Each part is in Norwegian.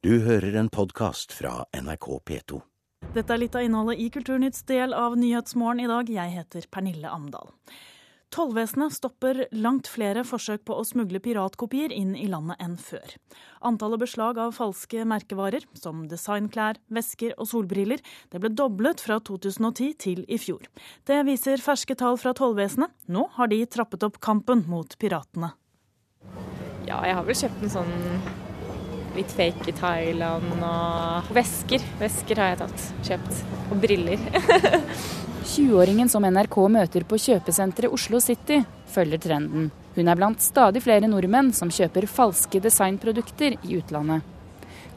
Du hører en podkast fra NRK P2. Dette er litt av innholdet i Kulturnytts del av Nyhetsmorgen i dag. Jeg heter Pernille Amdal. Tollvesenet stopper langt flere forsøk på å smugle piratkopier inn i landet enn før. Antallet beslag av falske merkevarer, som designklær, vesker og solbriller, det ble doblet fra 2010 til i fjor. Det viser ferske tall fra tollvesenet. Nå har de trappet opp kampen mot piratene. Ja, jeg har vel kjøpt en sånn litt fake i Thailand og vesker. Vesker har jeg tatt. Kjøpt. Og briller. 20-åringen som NRK møter på kjøpesenteret Oslo City, følger trenden. Hun er blant stadig flere nordmenn som kjøper falske designprodukter i utlandet.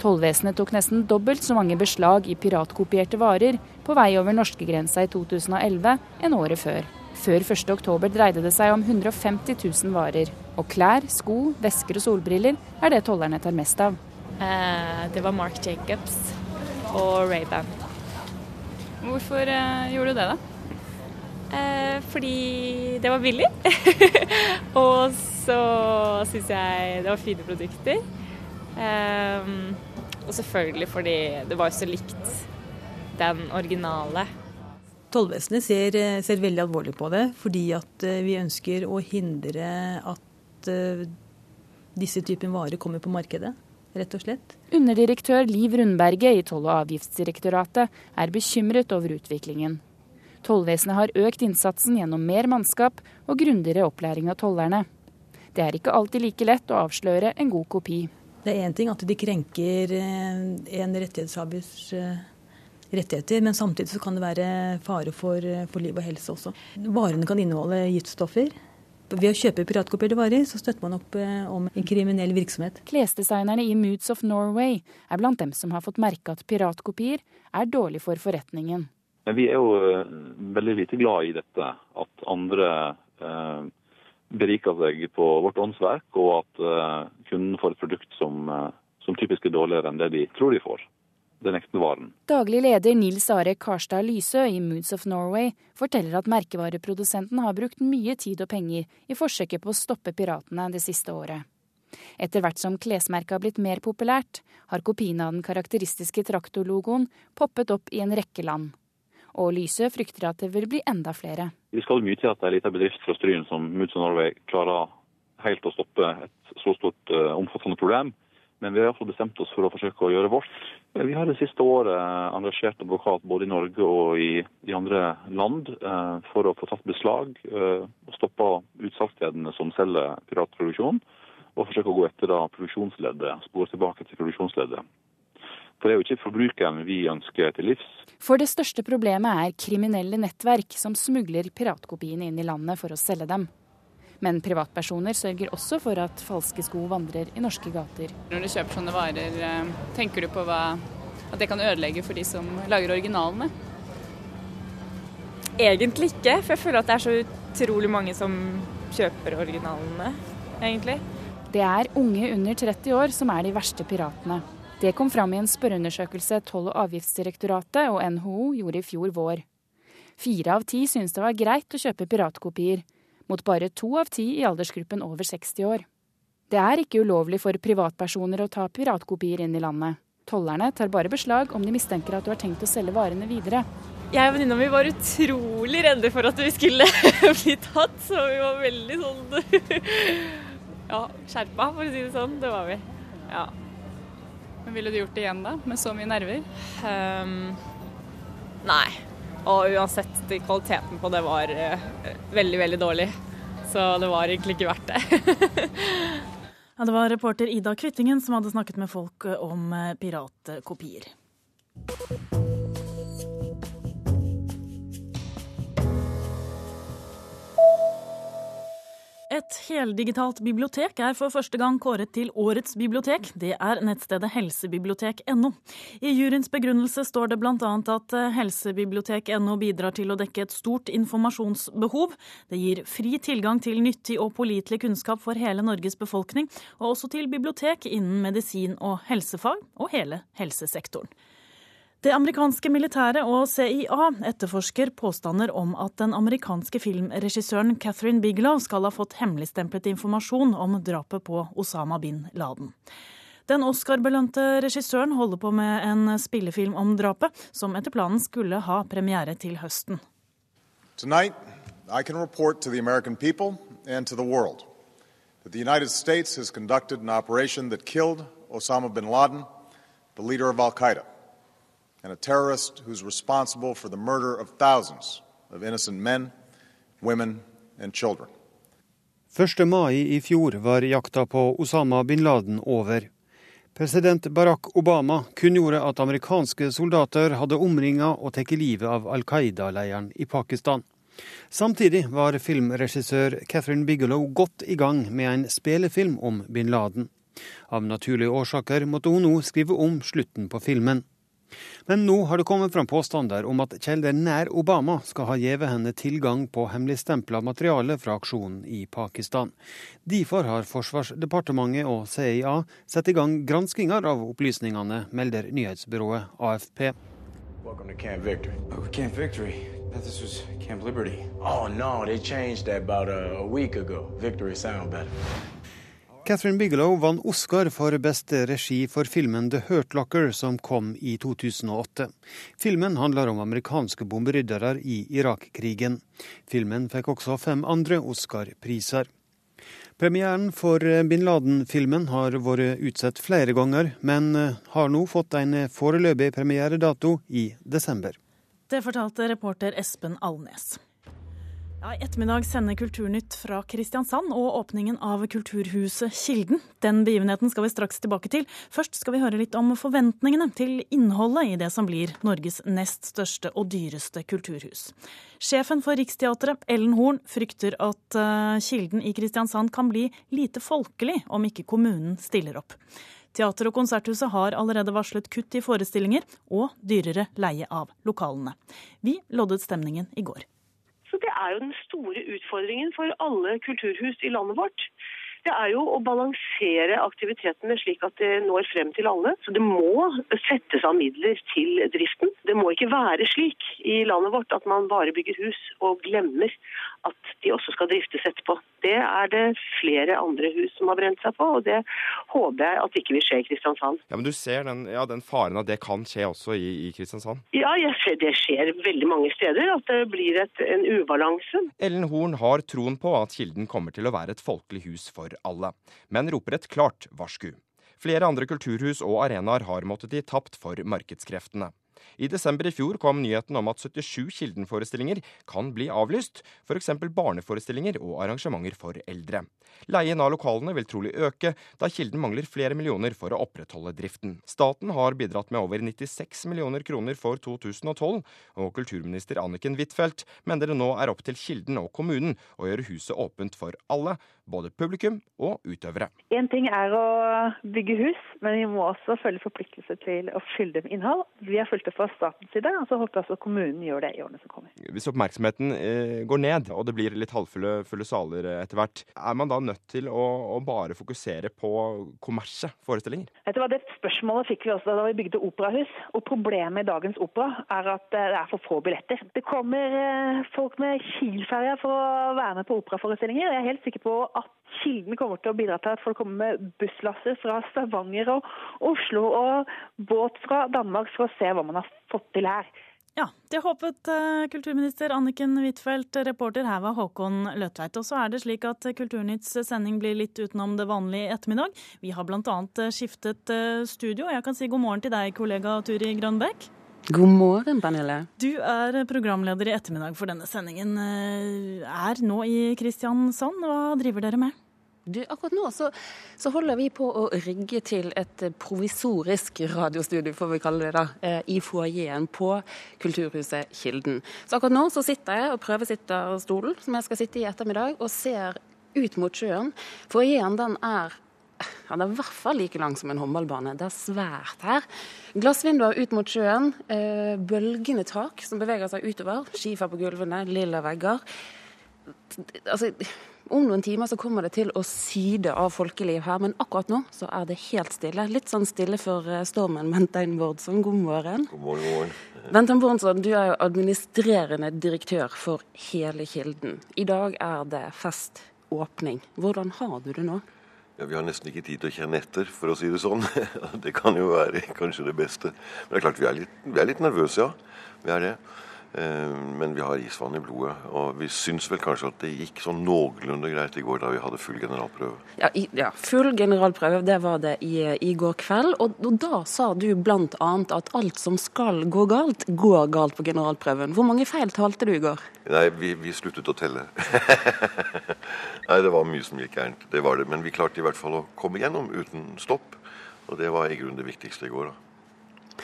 Tollvesenet tok nesten dobbelt så mange beslag i piratkopierte varer på vei over norskegrensa i 2011 enn året før. Før 1.10 dreide det seg om 150 000 varer. Og klær, sko, vesker og solbriller er det tollerne tar mest av. Eh, det var Mark Jacobs og Ray-Ban. Hvorfor eh, gjorde du det, da? Eh, fordi det var billig. og så syns jeg det var fine produkter. Eh, og selvfølgelig fordi det var jo så likt den originale. Tollvesenet ser, ser, veldig alvorlig på det, fordi at eh, vi ønsker å hindre at uh, disse typer varer kommer på markedet rett og slett. Underdirektør Liv Rundberget i Toll- og avgiftsdirektoratet er bekymret over utviklingen. Tollvesenet har økt innsatsen gjennom mer mannskap og grundigere opplæring av tollerne. Det er ikke alltid like lett å avsløre en god kopi. Det er én ting at de krenker eh, en rettighetshavers eh, rettigheter, men samtidig så kan det være fare for, for liv og helse også. Varene kan inneholde giftstoffer. Ved å kjøpe piratkopierte varer, så støtter man opp eh, om en kriminell virksomhet. Klesdesignerne i Moods of Norway er blant dem som har fått merke at piratkopier er dårlig for forretningen. Vi er jo eh, veldig lite glad i dette, at andre eh, beriker seg på vårt åndsverk, og at eh, kunden får et produkt som, eh, som typisk er dårligere enn det de tror de får den ekte varen. Daglig leder Nils Are Karstad Lysø i Moods of Norway forteller at merkevareprodusenten har brukt mye tid og penger i forsøket på å stoppe piratene det siste året. Etter hvert som klesmerket har blitt mer populært, har kopien av den karakteristiske traktorlogoen poppet opp i en rekke land. Og Lysø frykter at det vil bli enda flere. Vi skal mye til at er en liten bedrift fra Stryn som Moods of Norway klarer helt å stoppe et så stort, uh, omfattende problem. Men vi har iallfall bestemt oss for å forsøke å gjøre vårt. Vi har det siste året engasjert advokat både i Norge og i, i andre land eh, for å få tatt beslag eh, og stoppa utsalgsstedene som selger piratproduksjon, og forsøke å gå etter da produksjonsleddet, spore tilbake til produksjonsleddet. For det er jo ikke forbrukeren vi ønsker til livs. For det største problemet er kriminelle nettverk som smugler piratkopiene inn i landet for å selge dem. Men privatpersoner sørger også for at falske sko vandrer i norske gater. Når du kjøper sånne varer, eh, tenker du på hva, at det kan ødelegge for de som lager originalene? Egentlig ikke, for jeg føler at det er så utrolig mange som kjøper originalene, egentlig. Det er unge under 30 år som er de verste piratene. Det kom fram i en spørreundersøkelse Toll- og avgiftsdirektoratet og NHO gjorde i fjor vår. Fire av ti syntes det var greit å kjøpe piratkopier, mot bare to av ti i aldersgruppen over 60 år. Det er ikke ulovlig for privatpersoner å ta piratkopier inn i landet. Tollerne tar bare beslag om de mistenker at du har tenkt å selge varene videre. Jeg og venninna mi var utrolig redde for at vi skulle bli tatt, så vi var veldig sånn ja, skjerpa, for å si det sånn. Det var vi. Ja. Men ville du gjort det igjen, da? Med så mye nerver? Um, nei. Og uansett, kvaliteten på det var uh, veldig, veldig dårlig. Så det var egentlig ikke verdt det. ja, det var reporter Ida Kvittingen som hadde snakket med folk eh, om eh, piratkopier. Et heldigitalt bibliotek er for første gang kåret til Årets bibliotek. Det er nettstedet helsebibliotek.no. I juryens begrunnelse står det bl.a. at helsebibliotek.no bidrar til å dekke et stort informasjonsbehov. Det gir fri tilgang til nyttig og pålitelig kunnskap for hele Norges befolkning, og også til bibliotek innen medisin og helsefag og hele helsesektoren. Det amerikanske militæret og CIA etterforsker påstander om at den amerikanske filmregissøren Catherine Bigelow skal ha fått hemmeligstemplet informasjon om drapet på Osama bin Laden. Den Oscar-belønte regissøren holder på med en spillefilm om drapet, som etter planen skulle ha premiere til høsten. Tonight, I can report to the American people and to the world that the United States has conducted Osama bin Laden, the leader of Al Qaeda, and a terrorist who's responsible for the murder of thousands of innocent men, women, and children. 1. mai i fjor var jakta på Osama bin Laden over. President Barack Obama kunngjorde at amerikanske soldater hadde omringa og tatt livet av Al Qaida-lederen i Pakistan. Samtidig var filmregissør Catherine Bigelow godt i gang med en spelefilm om bin Laden. Av naturlige årsaker måtte hun nå skrive om slutten på filmen. Men nå har det kommet fram påstander om at kilder nær Obama skal ha gitt henne tilgang på hemmeligstempla materiale fra aksjonen i Pakistan. Derfor har Forsvarsdepartementet og CIA satt i gang granskinger av opplysningene, melder nyhetsbyrået AFP. Welcome to Camp Victory. Oh, Camp Victory? This was Camp Liberty. Oh no, they changed that about a, a week ago. Victory sound better. Catherine Bigelow vant Oscar for beste regi for filmen The Hurt Locker, som kom i 2008. Filmen handler om amerikanske bomberyddere i Irak-krigen. Filmen fikk også fem andre Oscar-priser. Premieren for bin Laden-filmen har vært utsatt flere ganger, men har nå fått en foreløpig premieredato i desember. Det fortalte reporter Espen Alnes. Ja, I ettermiddag sender Kulturnytt fra Kristiansand og åpningen av Kulturhuset Kilden. Den begivenheten skal vi straks tilbake til. Først skal vi høre litt om forventningene til innholdet i det som blir Norges nest største og dyreste kulturhus. Sjefen for Riksteatret, Ellen Horn, frykter at uh, Kilden i Kristiansand kan bli lite folkelig om ikke kommunen stiller opp. Teater- og konserthuset har allerede varslet kutt i forestillinger og dyrere leie av lokalene. Vi loddet stemningen i går. Det er jo den store utfordringen for alle kulturhus i landet vårt. Det er jo å balansere aktivitetene slik at det når frem til alle. Så det må settes av midler til driften. Det må ikke være slik i landet vårt at man bare bygger hus og glemmer at de også skal driftes etterpå. Det er det flere andre hus som har brent seg på, og det håper jeg at ikke vil skje i Kristiansand. Ja, Men du ser den, ja, den faren at det kan skje også i, i Kristiansand? Ja, ser, det skjer veldig mange steder. At det blir et, en ubalanse. Ellen Horn har troen på at Kilden kommer til å være et folkelig hus for alle, men roper et klart varsku. Flere andre kulturhus og arenaer har måttet gi tapt for markedskreftene. I desember i fjor kom nyheten om at 77 Kilden-forestillinger kan bli avlyst, f.eks. barneforestillinger og arrangementer for eldre. Leien av lokalene vil trolig øke, da Kilden mangler flere millioner for å opprettholde driften. Staten har bidratt med over 96 millioner kroner for 2012, og kulturminister Anniken Huitfeldt mener det nå er opp til Kilden og kommunen å gjøre huset åpent for alle, både publikum og utøvere. En ting er å bygge hus, men vi må også følge forpliktelse til å det med innhold. Vi har fulgt fra statens side, og så håper jeg også kommunen gjør det i årene som kommer. Hvis oppmerksomheten eh, går ned, og det blir litt halvfulle saler etter hvert, er man da nødt til å, å bare fokusere på kommersielle forestillinger? Vet du hva, Det spørsmålet fikk vi også da vi bygde operahus. Og Problemet i dagens opera er at det er for få billetter. Det kommer eh, folk med Kiel-ferja for å være med på operaforestillinger. Jeg er helt sikker på at Kilden kommer til å bidra til at folk kommer med busslasser fra Stavanger og Oslo og båt fra Danmark for å se hva man har fått til her. Ja, det håpet uh, kulturminister Anniken Huitfeldt. Reporter her var Håkon Løtveit. Og så er det slik at Kulturnytts sending blir litt utenom det vanlige i ettermiddag. Vi har bl.a. Eh, skiftet uh, studio. Jeg kan si god morgen til deg, kollega Turi Grønbekk. God morgen, Pernille. Du er programleder i ettermiddag for denne sendingen. Er nå i Kristiansand. Hva driver dere med? Du, akkurat nå så, så, holder vi på å rigge til et provisorisk radiostudio, får vi kalle det da, eh, i foajeen på Kulturhuset Kilden. Så akkurat nå så sitter jeg og prøvesitter stolen, som jeg skal sitte i ettermiddag, og ser ut mot sjøen. Foajeen den er han er i hvert fall like lang som en håndballbane. Det er svært her. Glassvinduer ut mot sjøen, eh, bølgende tak som beveger seg utover. Skifer på gulvene, lilla vegger. Altså, om noen timer så kommer det til å syde av folkeliv her, men akkurat nå så er det helt stille. Litt sånn stille for eh, stormen. Bentein Bårdsson, god morgen. God morgen, god morgen. Bentein Bårdsson, du er jo administrerende direktør for hele Kilden. I dag er det feståpning. Hvordan har du det nå? Ja, Vi har nesten ikke tid til å kjenne etter, for å si det sånn. Det kan jo være kanskje det beste. Men det er klart vi er litt, vi er litt nervøse, ja. Vi er det. Eh, men vi har isvann i blodet. Og vi syns vel kanskje at det gikk sånn noenlunde greit i går da vi hadde full generalprøve. Ja, i, ja full generalprøve, det var det i, i går kveld. Og, og, da sa du bl.a. at alt som skal gå galt, går galt på generalprøven. Hvor mange feil talte du i går? Nei, vi, vi sluttet å telle. Nei, det var mye som gikk gærent. Det var det. Men vi klarte i hvert fall å komme gjennom uten stopp. Og det var i grunnen det viktigste i går, da.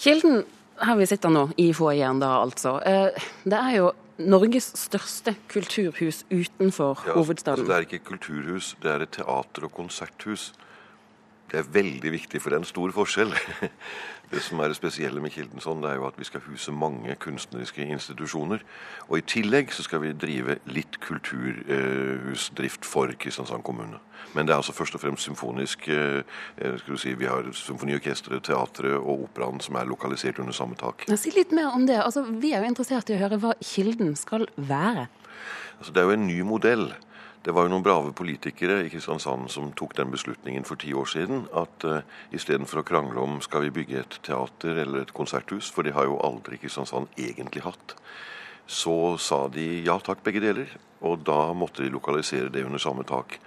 Kilden her vi sitter nå, i foajeen da altså. Eh, det er jo Norges største kulturhus utenfor ja, hovedstaden. Altså det er ikke kulturhus, det er et teater- og konserthus. Det er veldig viktig, for det er en stor forskjell. Det som er det spesielle med Kildensson, det er jo at vi skal huse mange kunstneriske institusjoner. Og i tillegg så skal vi drive litt kulturhusdrift for Kristiansand kommune. Men det er altså først og fremst symfonisk eh, eh, skal du si, Vi har symfoniorkesteret, teatret og operaen som er lokalisert under samme tak. Si litt mer om det. Altså, vi er jo interessert i å høre hva Kilden skal være. Altså, det er jo en ny modell. Det var jo noen brave politikere i Kristiansand som tok den beslutningen for ti år siden at uh, istedenfor å krangle om skal vi bygge et teater eller et konserthus, for det har jo aldri Kristiansand egentlig hatt, så sa de ja takk, begge deler. Og da måtte de lokalisere det under samme tak.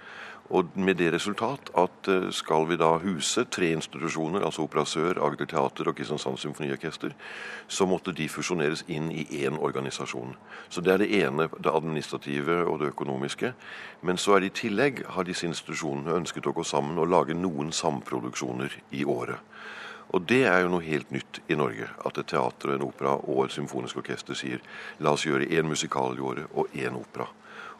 Og med det resultat at eh, skal vi da huse tre institusjoner, altså Opera Sør, Agder Teater og Kristiansand Symfoniorkester, så måtte de fusjoneres inn i én organisasjon. Så det er det ene, det administrative og det økonomiske. Men så er det i tillegg har disse institusjonene ønsket å gå sammen og lage noen samproduksjoner i året. Og det er jo noe helt nytt i Norge. At et teater, en opera og et symfonisk orkester sier la oss gjøre én musikal i året og én opera.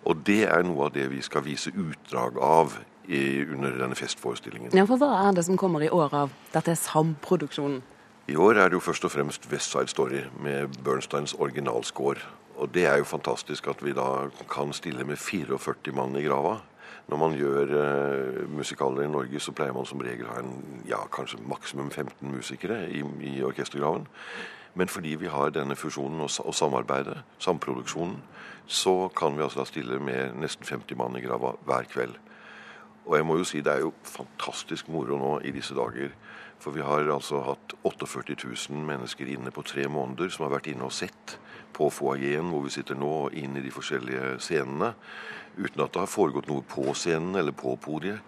Og det er noe av det vi skal vise utdrag av i, under denne festforestillingen. Ja, for Hva er det som kommer i år av dette samproduksjonen? I år er det jo først og fremst West Side Story med Bernsteins originalscore. Og det er jo fantastisk at vi da kan stille med 44 mann i grava. Når man gjør uh, musikaler i Norge, så pleier man som regel å ha en, ja, kanskje maksimum 15 musikere i, i orkestergraven. Men fordi vi har denne fusjonen og, samarbeidet, samproduksjonen, så kan vi altså da stille med nesten 50 mann i grava hver kveld. Og jeg må jo si det er jo fantastisk moro nå i disse dager. For vi har altså hatt 48 000 mennesker inne på tre måneder som har vært inne og sett på foajeen hvor vi sitter nå, og inn i de forskjellige scenene. Uten at det har foregått noe på scenen eller på podiet.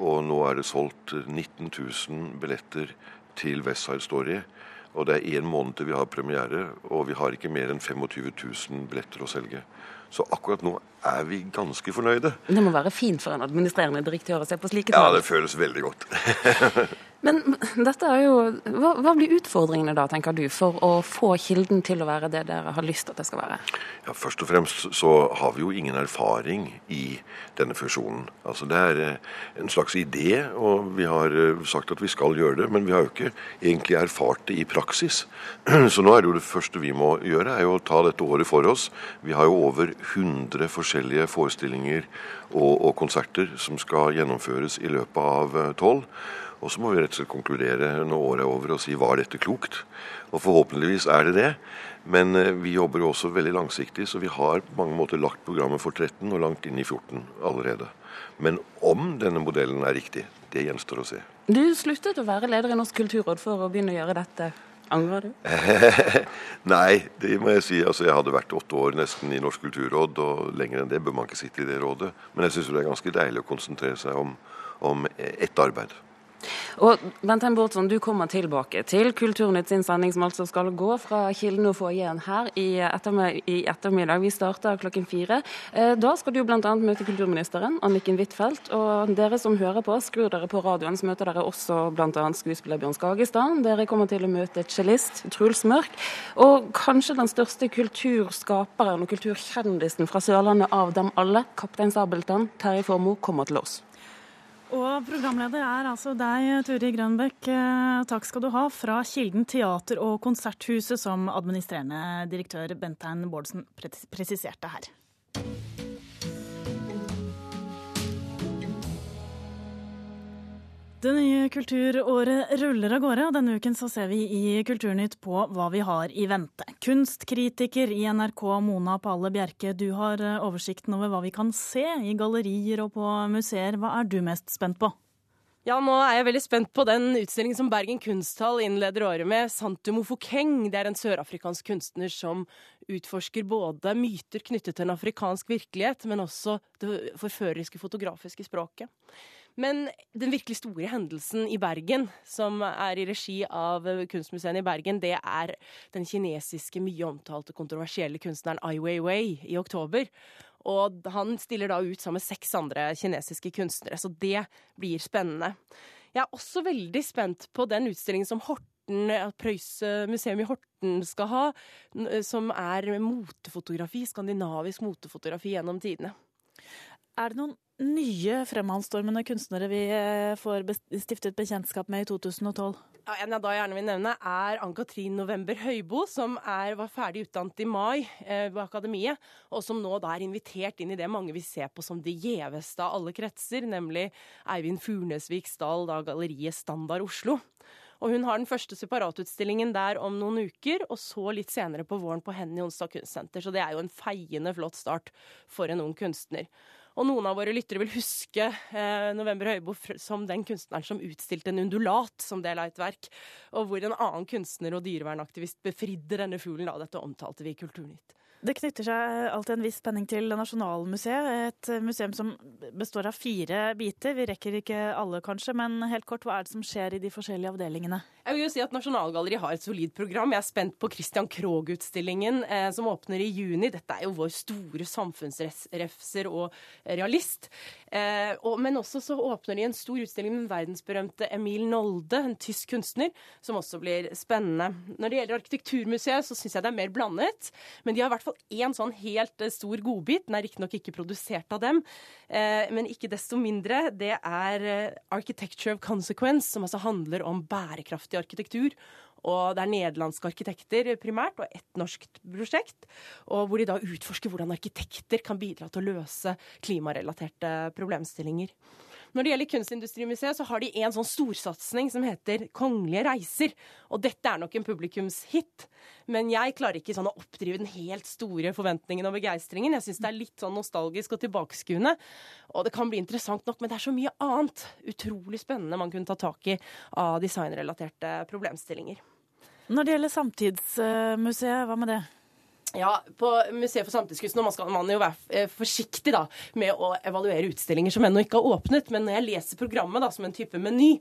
Og nå er det solgt 19 000 billetter til Westside Story. Og det er én måned til vi har premiere, og vi har ikke mer enn 25 000 billetter å selge. Så akkurat nå er vi ganske fornøyde. Det må være fint for en administrerende direktør å se på slike tall? Ja, det føles veldig godt. Men dette er jo, hva, hva, blir utfordringene da, tenker du, for å få Kilden til å være det dere har lyst til at det skal være? Ja, Først og fremst så har vi jo ingen erfaring i denne fusjonen. Altså Det er eh, en slags idé, og vi har eh, sagt at vi skal gjøre det. Men vi har jo ikke egentlig erfart det i praksis. Så nå er det jo det første vi må gjøre, er jo å ta dette året for oss. Vi har jo over 100 forskjellige forestillinger og, og konserter som skal gjennomføres i løpet av eh, tolv. Og så må vi rett og slett konkludere når året er over og si var dette klokt. Og forhåpentligvis er det det. Men eh, vi jobber jo også veldig langsiktig, så vi har på mange måter lagt programmet for 13 og langt inn i 14 allerede. Men om denne modellen er riktig, det gjenstår å se. Du sluttet å være leder i Norsk kulturråd for å begynne å gjøre dette. Angrer du? Nei, det må jeg si. Altså, jeg hadde vært åtte år nesten i Norsk kulturråd, og lenger enn det bør man ikke sitte i det rådet. Men jeg syns det er ganske deilig å konsentrere seg om, om ett arbeid. Og Bentheim Bårdsson, du kommer tilbake til Kulturnytt sin sending, som altså skal gå fra Kilden og foajeen her i ettermiddag. Vi starter klokken fire. Eh, da skal du bl.a. møte kulturministeren, Anniken Huitfeldt. Og dere som hører på, skrur dere på radioen, så møter dere også bl.a. skuespiller Bjørn Skagestad. Dere kommer til å møte cellist Truls Mørk. Og kanskje den største kulturskaperen og kulturkjendisen fra Sørlandet av dem alle, kaptein Sabeltann, Terje Formoe, kommer til oss. Og programleder er altså deg, Turi Grønbekk. Eh, takk skal du ha fra Kilden teater- og konserthuset, som administrerende direktør Bentein Bårdsen presiserte her. Det nye kulturåret ruller av gårde, og denne uken så ser vi i Kulturnytt på hva vi har i vente. Kunstkritiker i NRK Mona Palle Bjerke, du har eh, oversikten over hva vi kan se i gallerier og på museer. Hva er du mest spent på? Ja, nå er jeg veldig spent på den utstillingen som Bergen Kunsthall innleder året med. Santu Mofokeng. Det er en sørafrikansk kunstner som utforsker både myter knyttet til en afrikansk virkelighet, men også det forføreriske fotografiske språket. Men den virkelig store hendelsen i Bergen, som er i regi av Kunstmuseet i Bergen, det er den kinesiske, mye omtalte, kontroversielle kunstneren Ai Weiwei i oktober. Og han stiller da ut sammen med seks andre kinesiske kunstnere, så det blir spennende. Jeg er også veldig spent på den utstillingen som Horten Prøys museum i Horten skal ha, som er motefotografi, skandinavisk motefotografi gjennom tidene. Er det noen nye fremadstormende kunstnere vi eh, får stiftet bekjentskap med i 2012? Ja, en jeg da gjerne vil nevne, er Ann-Katrin November Høibo, som er, var ferdig utdannet i mai eh, ved Akademiet, og som nå da er invitert inn i det mange vil se på som det gjeveste av alle kretser, nemlig Eivind Furnesvik-Stahl, da galleriet Standard Oslo. Og hun har den første separatutstillingen der om noen uker, og så litt senere på våren på Henny Onsdag Kunstsenter. Så det er jo en feiende flott start for en ung kunstner. Og noen av våre lyttere vil huske eh, November Høibo som den kunstneren som utstilte en undulat som del av et verk, og hvor en annen kunstner og dyrevernaktivist befridde denne fuglen. Da. Dette omtalte vi i Kulturnytt. Det knytter seg alltid en viss spenning til Nasjonalmuseet, et museum som består av fire biter. Vi rekker ikke alle, kanskje, men helt kort, hva er det som skjer i de forskjellige avdelingene? Jeg vil jo si at Nasjonalgalleriet har et solid program. Jeg er spent på Christian Krogh-utstillingen eh, som åpner i juni. Dette er jo vår store samfunnsrefser og realist. Eh, og, men også så åpner de en stor utstilling med verdensberømte Emil Nolde, en tysk kunstner, som også blir spennende. Når det gjelder Arkitekturmuseet, så syns jeg det er mer blandet. Men de har i hvert fall én sånn helt eh, stor godbit. Den er riktignok ikke produsert av dem, eh, men ikke desto mindre. Det er eh, Architecture of Consequence, som altså handler om bærekraftig arkitektur. Og det er nederlandske arkitekter primært, og ett norsk prosjekt. Og hvor de da utforsker hvordan arkitekter kan bidra til å løse klimarelaterte problemstillinger. Når det gjelder Kunstindustrimuseet, så har de en sånn storsatsing som heter Kongelige reiser. Og dette er nok en publikumshit. Men jeg klarer ikke sånn å oppdrive den helt store forventningen og begeistringen. Jeg syns det er litt sånn nostalgisk og tilbakeskuende. Og det kan bli interessant nok, men det er så mye annet utrolig spennende man kunne ta tak i av designrelaterte problemstillinger. Når det gjelder Samtidsmuseet, hva med det? Ja, På Museet for samtidskunst nå skal man jo være eh, forsiktig da, med å evaluere utstillinger som ennå ikke har åpnet. Men når jeg leser programmet da, som en type meny,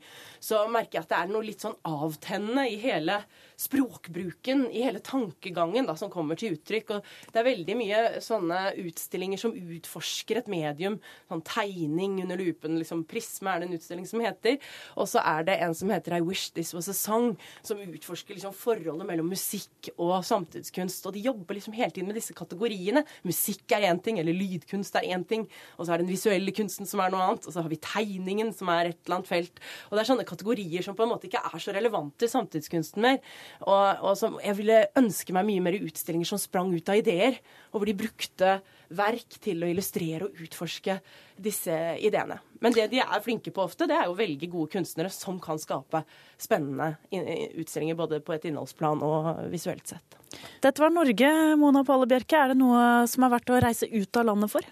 så merker jeg at det er noe litt sånn avtennende i hele språkbruken, i hele tankegangen da, som kommer til uttrykk. Og det er veldig mye sånne utstillinger som utforsker et medium. Sånn tegning under lupen. liksom Prisme er det en utstilling som heter. Og så er det en som heter I Wish This Was A Song, som utforsker liksom forholdet mellom musikk og samtidskunst. Og de jobber liksom hele tiden med disse kategoriene. Musikk er én ting, eller lydkunst er én ting. Og så er det den visuelle kunsten som er noe annet. Og så har vi tegningen, som er et eller annet felt. Og det er sånne kategorier som på en måte ikke er så relevante i samtidskunsten mer. Og, og som jeg ville ønske meg mye mer utstillinger som sprang ut av ideer, og hvor de brukte verk til å illustrere og utforske disse ideene. Men det de er flinke på ofte, det er å velge gode kunstnere som kan skape spennende utstillinger både på et innholdsplan og visuelt sett. Dette var Norge, Mona Palle Bjerke. Er det noe som er verdt å reise ut av landet for?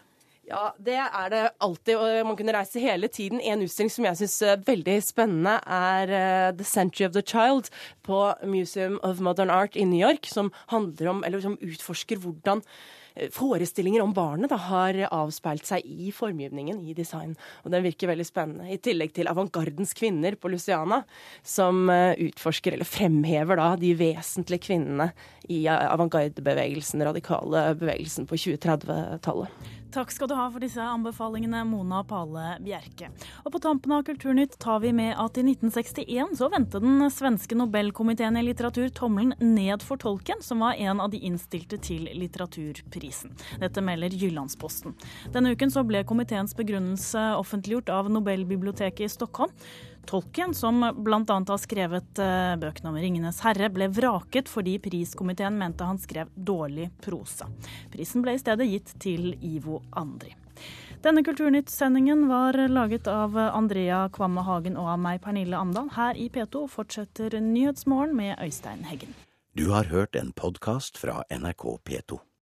Ja, det er det alltid. og Man kunne reise hele tiden. En utstilling som jeg syns er veldig spennende, er uh, The Century of the Child på Museum of Modern Art i New York, som handler om, eller som utforsker hvordan forestillinger om barnet da, har avspeilt seg i formgivningen, i design. Og den virker veldig spennende. I tillegg til avantgardens kvinner på Luciana, som eh, utforsker, eller fremhever da, de vesentlige kvinnene i avantgardebevegelsen, radikale bevegelsen på 2030-tallet. Takk skal du ha for disse anbefalingene, Mona Pale Bjerke. Og på tampen av Kulturnytt tar vi med at i 1961 så vendte den svenske Nobelkomiteen i litteratur tommelen ned for tolken, som var en av de innstilte til litteraturprisen. Dette melder Jyllandsposten. Denne uken så ble komiteens begrunnelse offentliggjort av Nobelbiblioteket i Stockholm. Tolkien, som bl.a. har skrevet eh, bøkene om Ringenes herre, ble vraket fordi priskomiteen mente han skrev dårlig prosa. Prisen ble i stedet gitt til Ivo Andri. Denne Kulturnytt-sendingen var laget av Andrea Kvamme Hagen og av meg, Pernille Amdal. Her i P2 fortsetter Nyhetsmorgen med Øystein Heggen. Du har hørt en podkast fra NRK P2.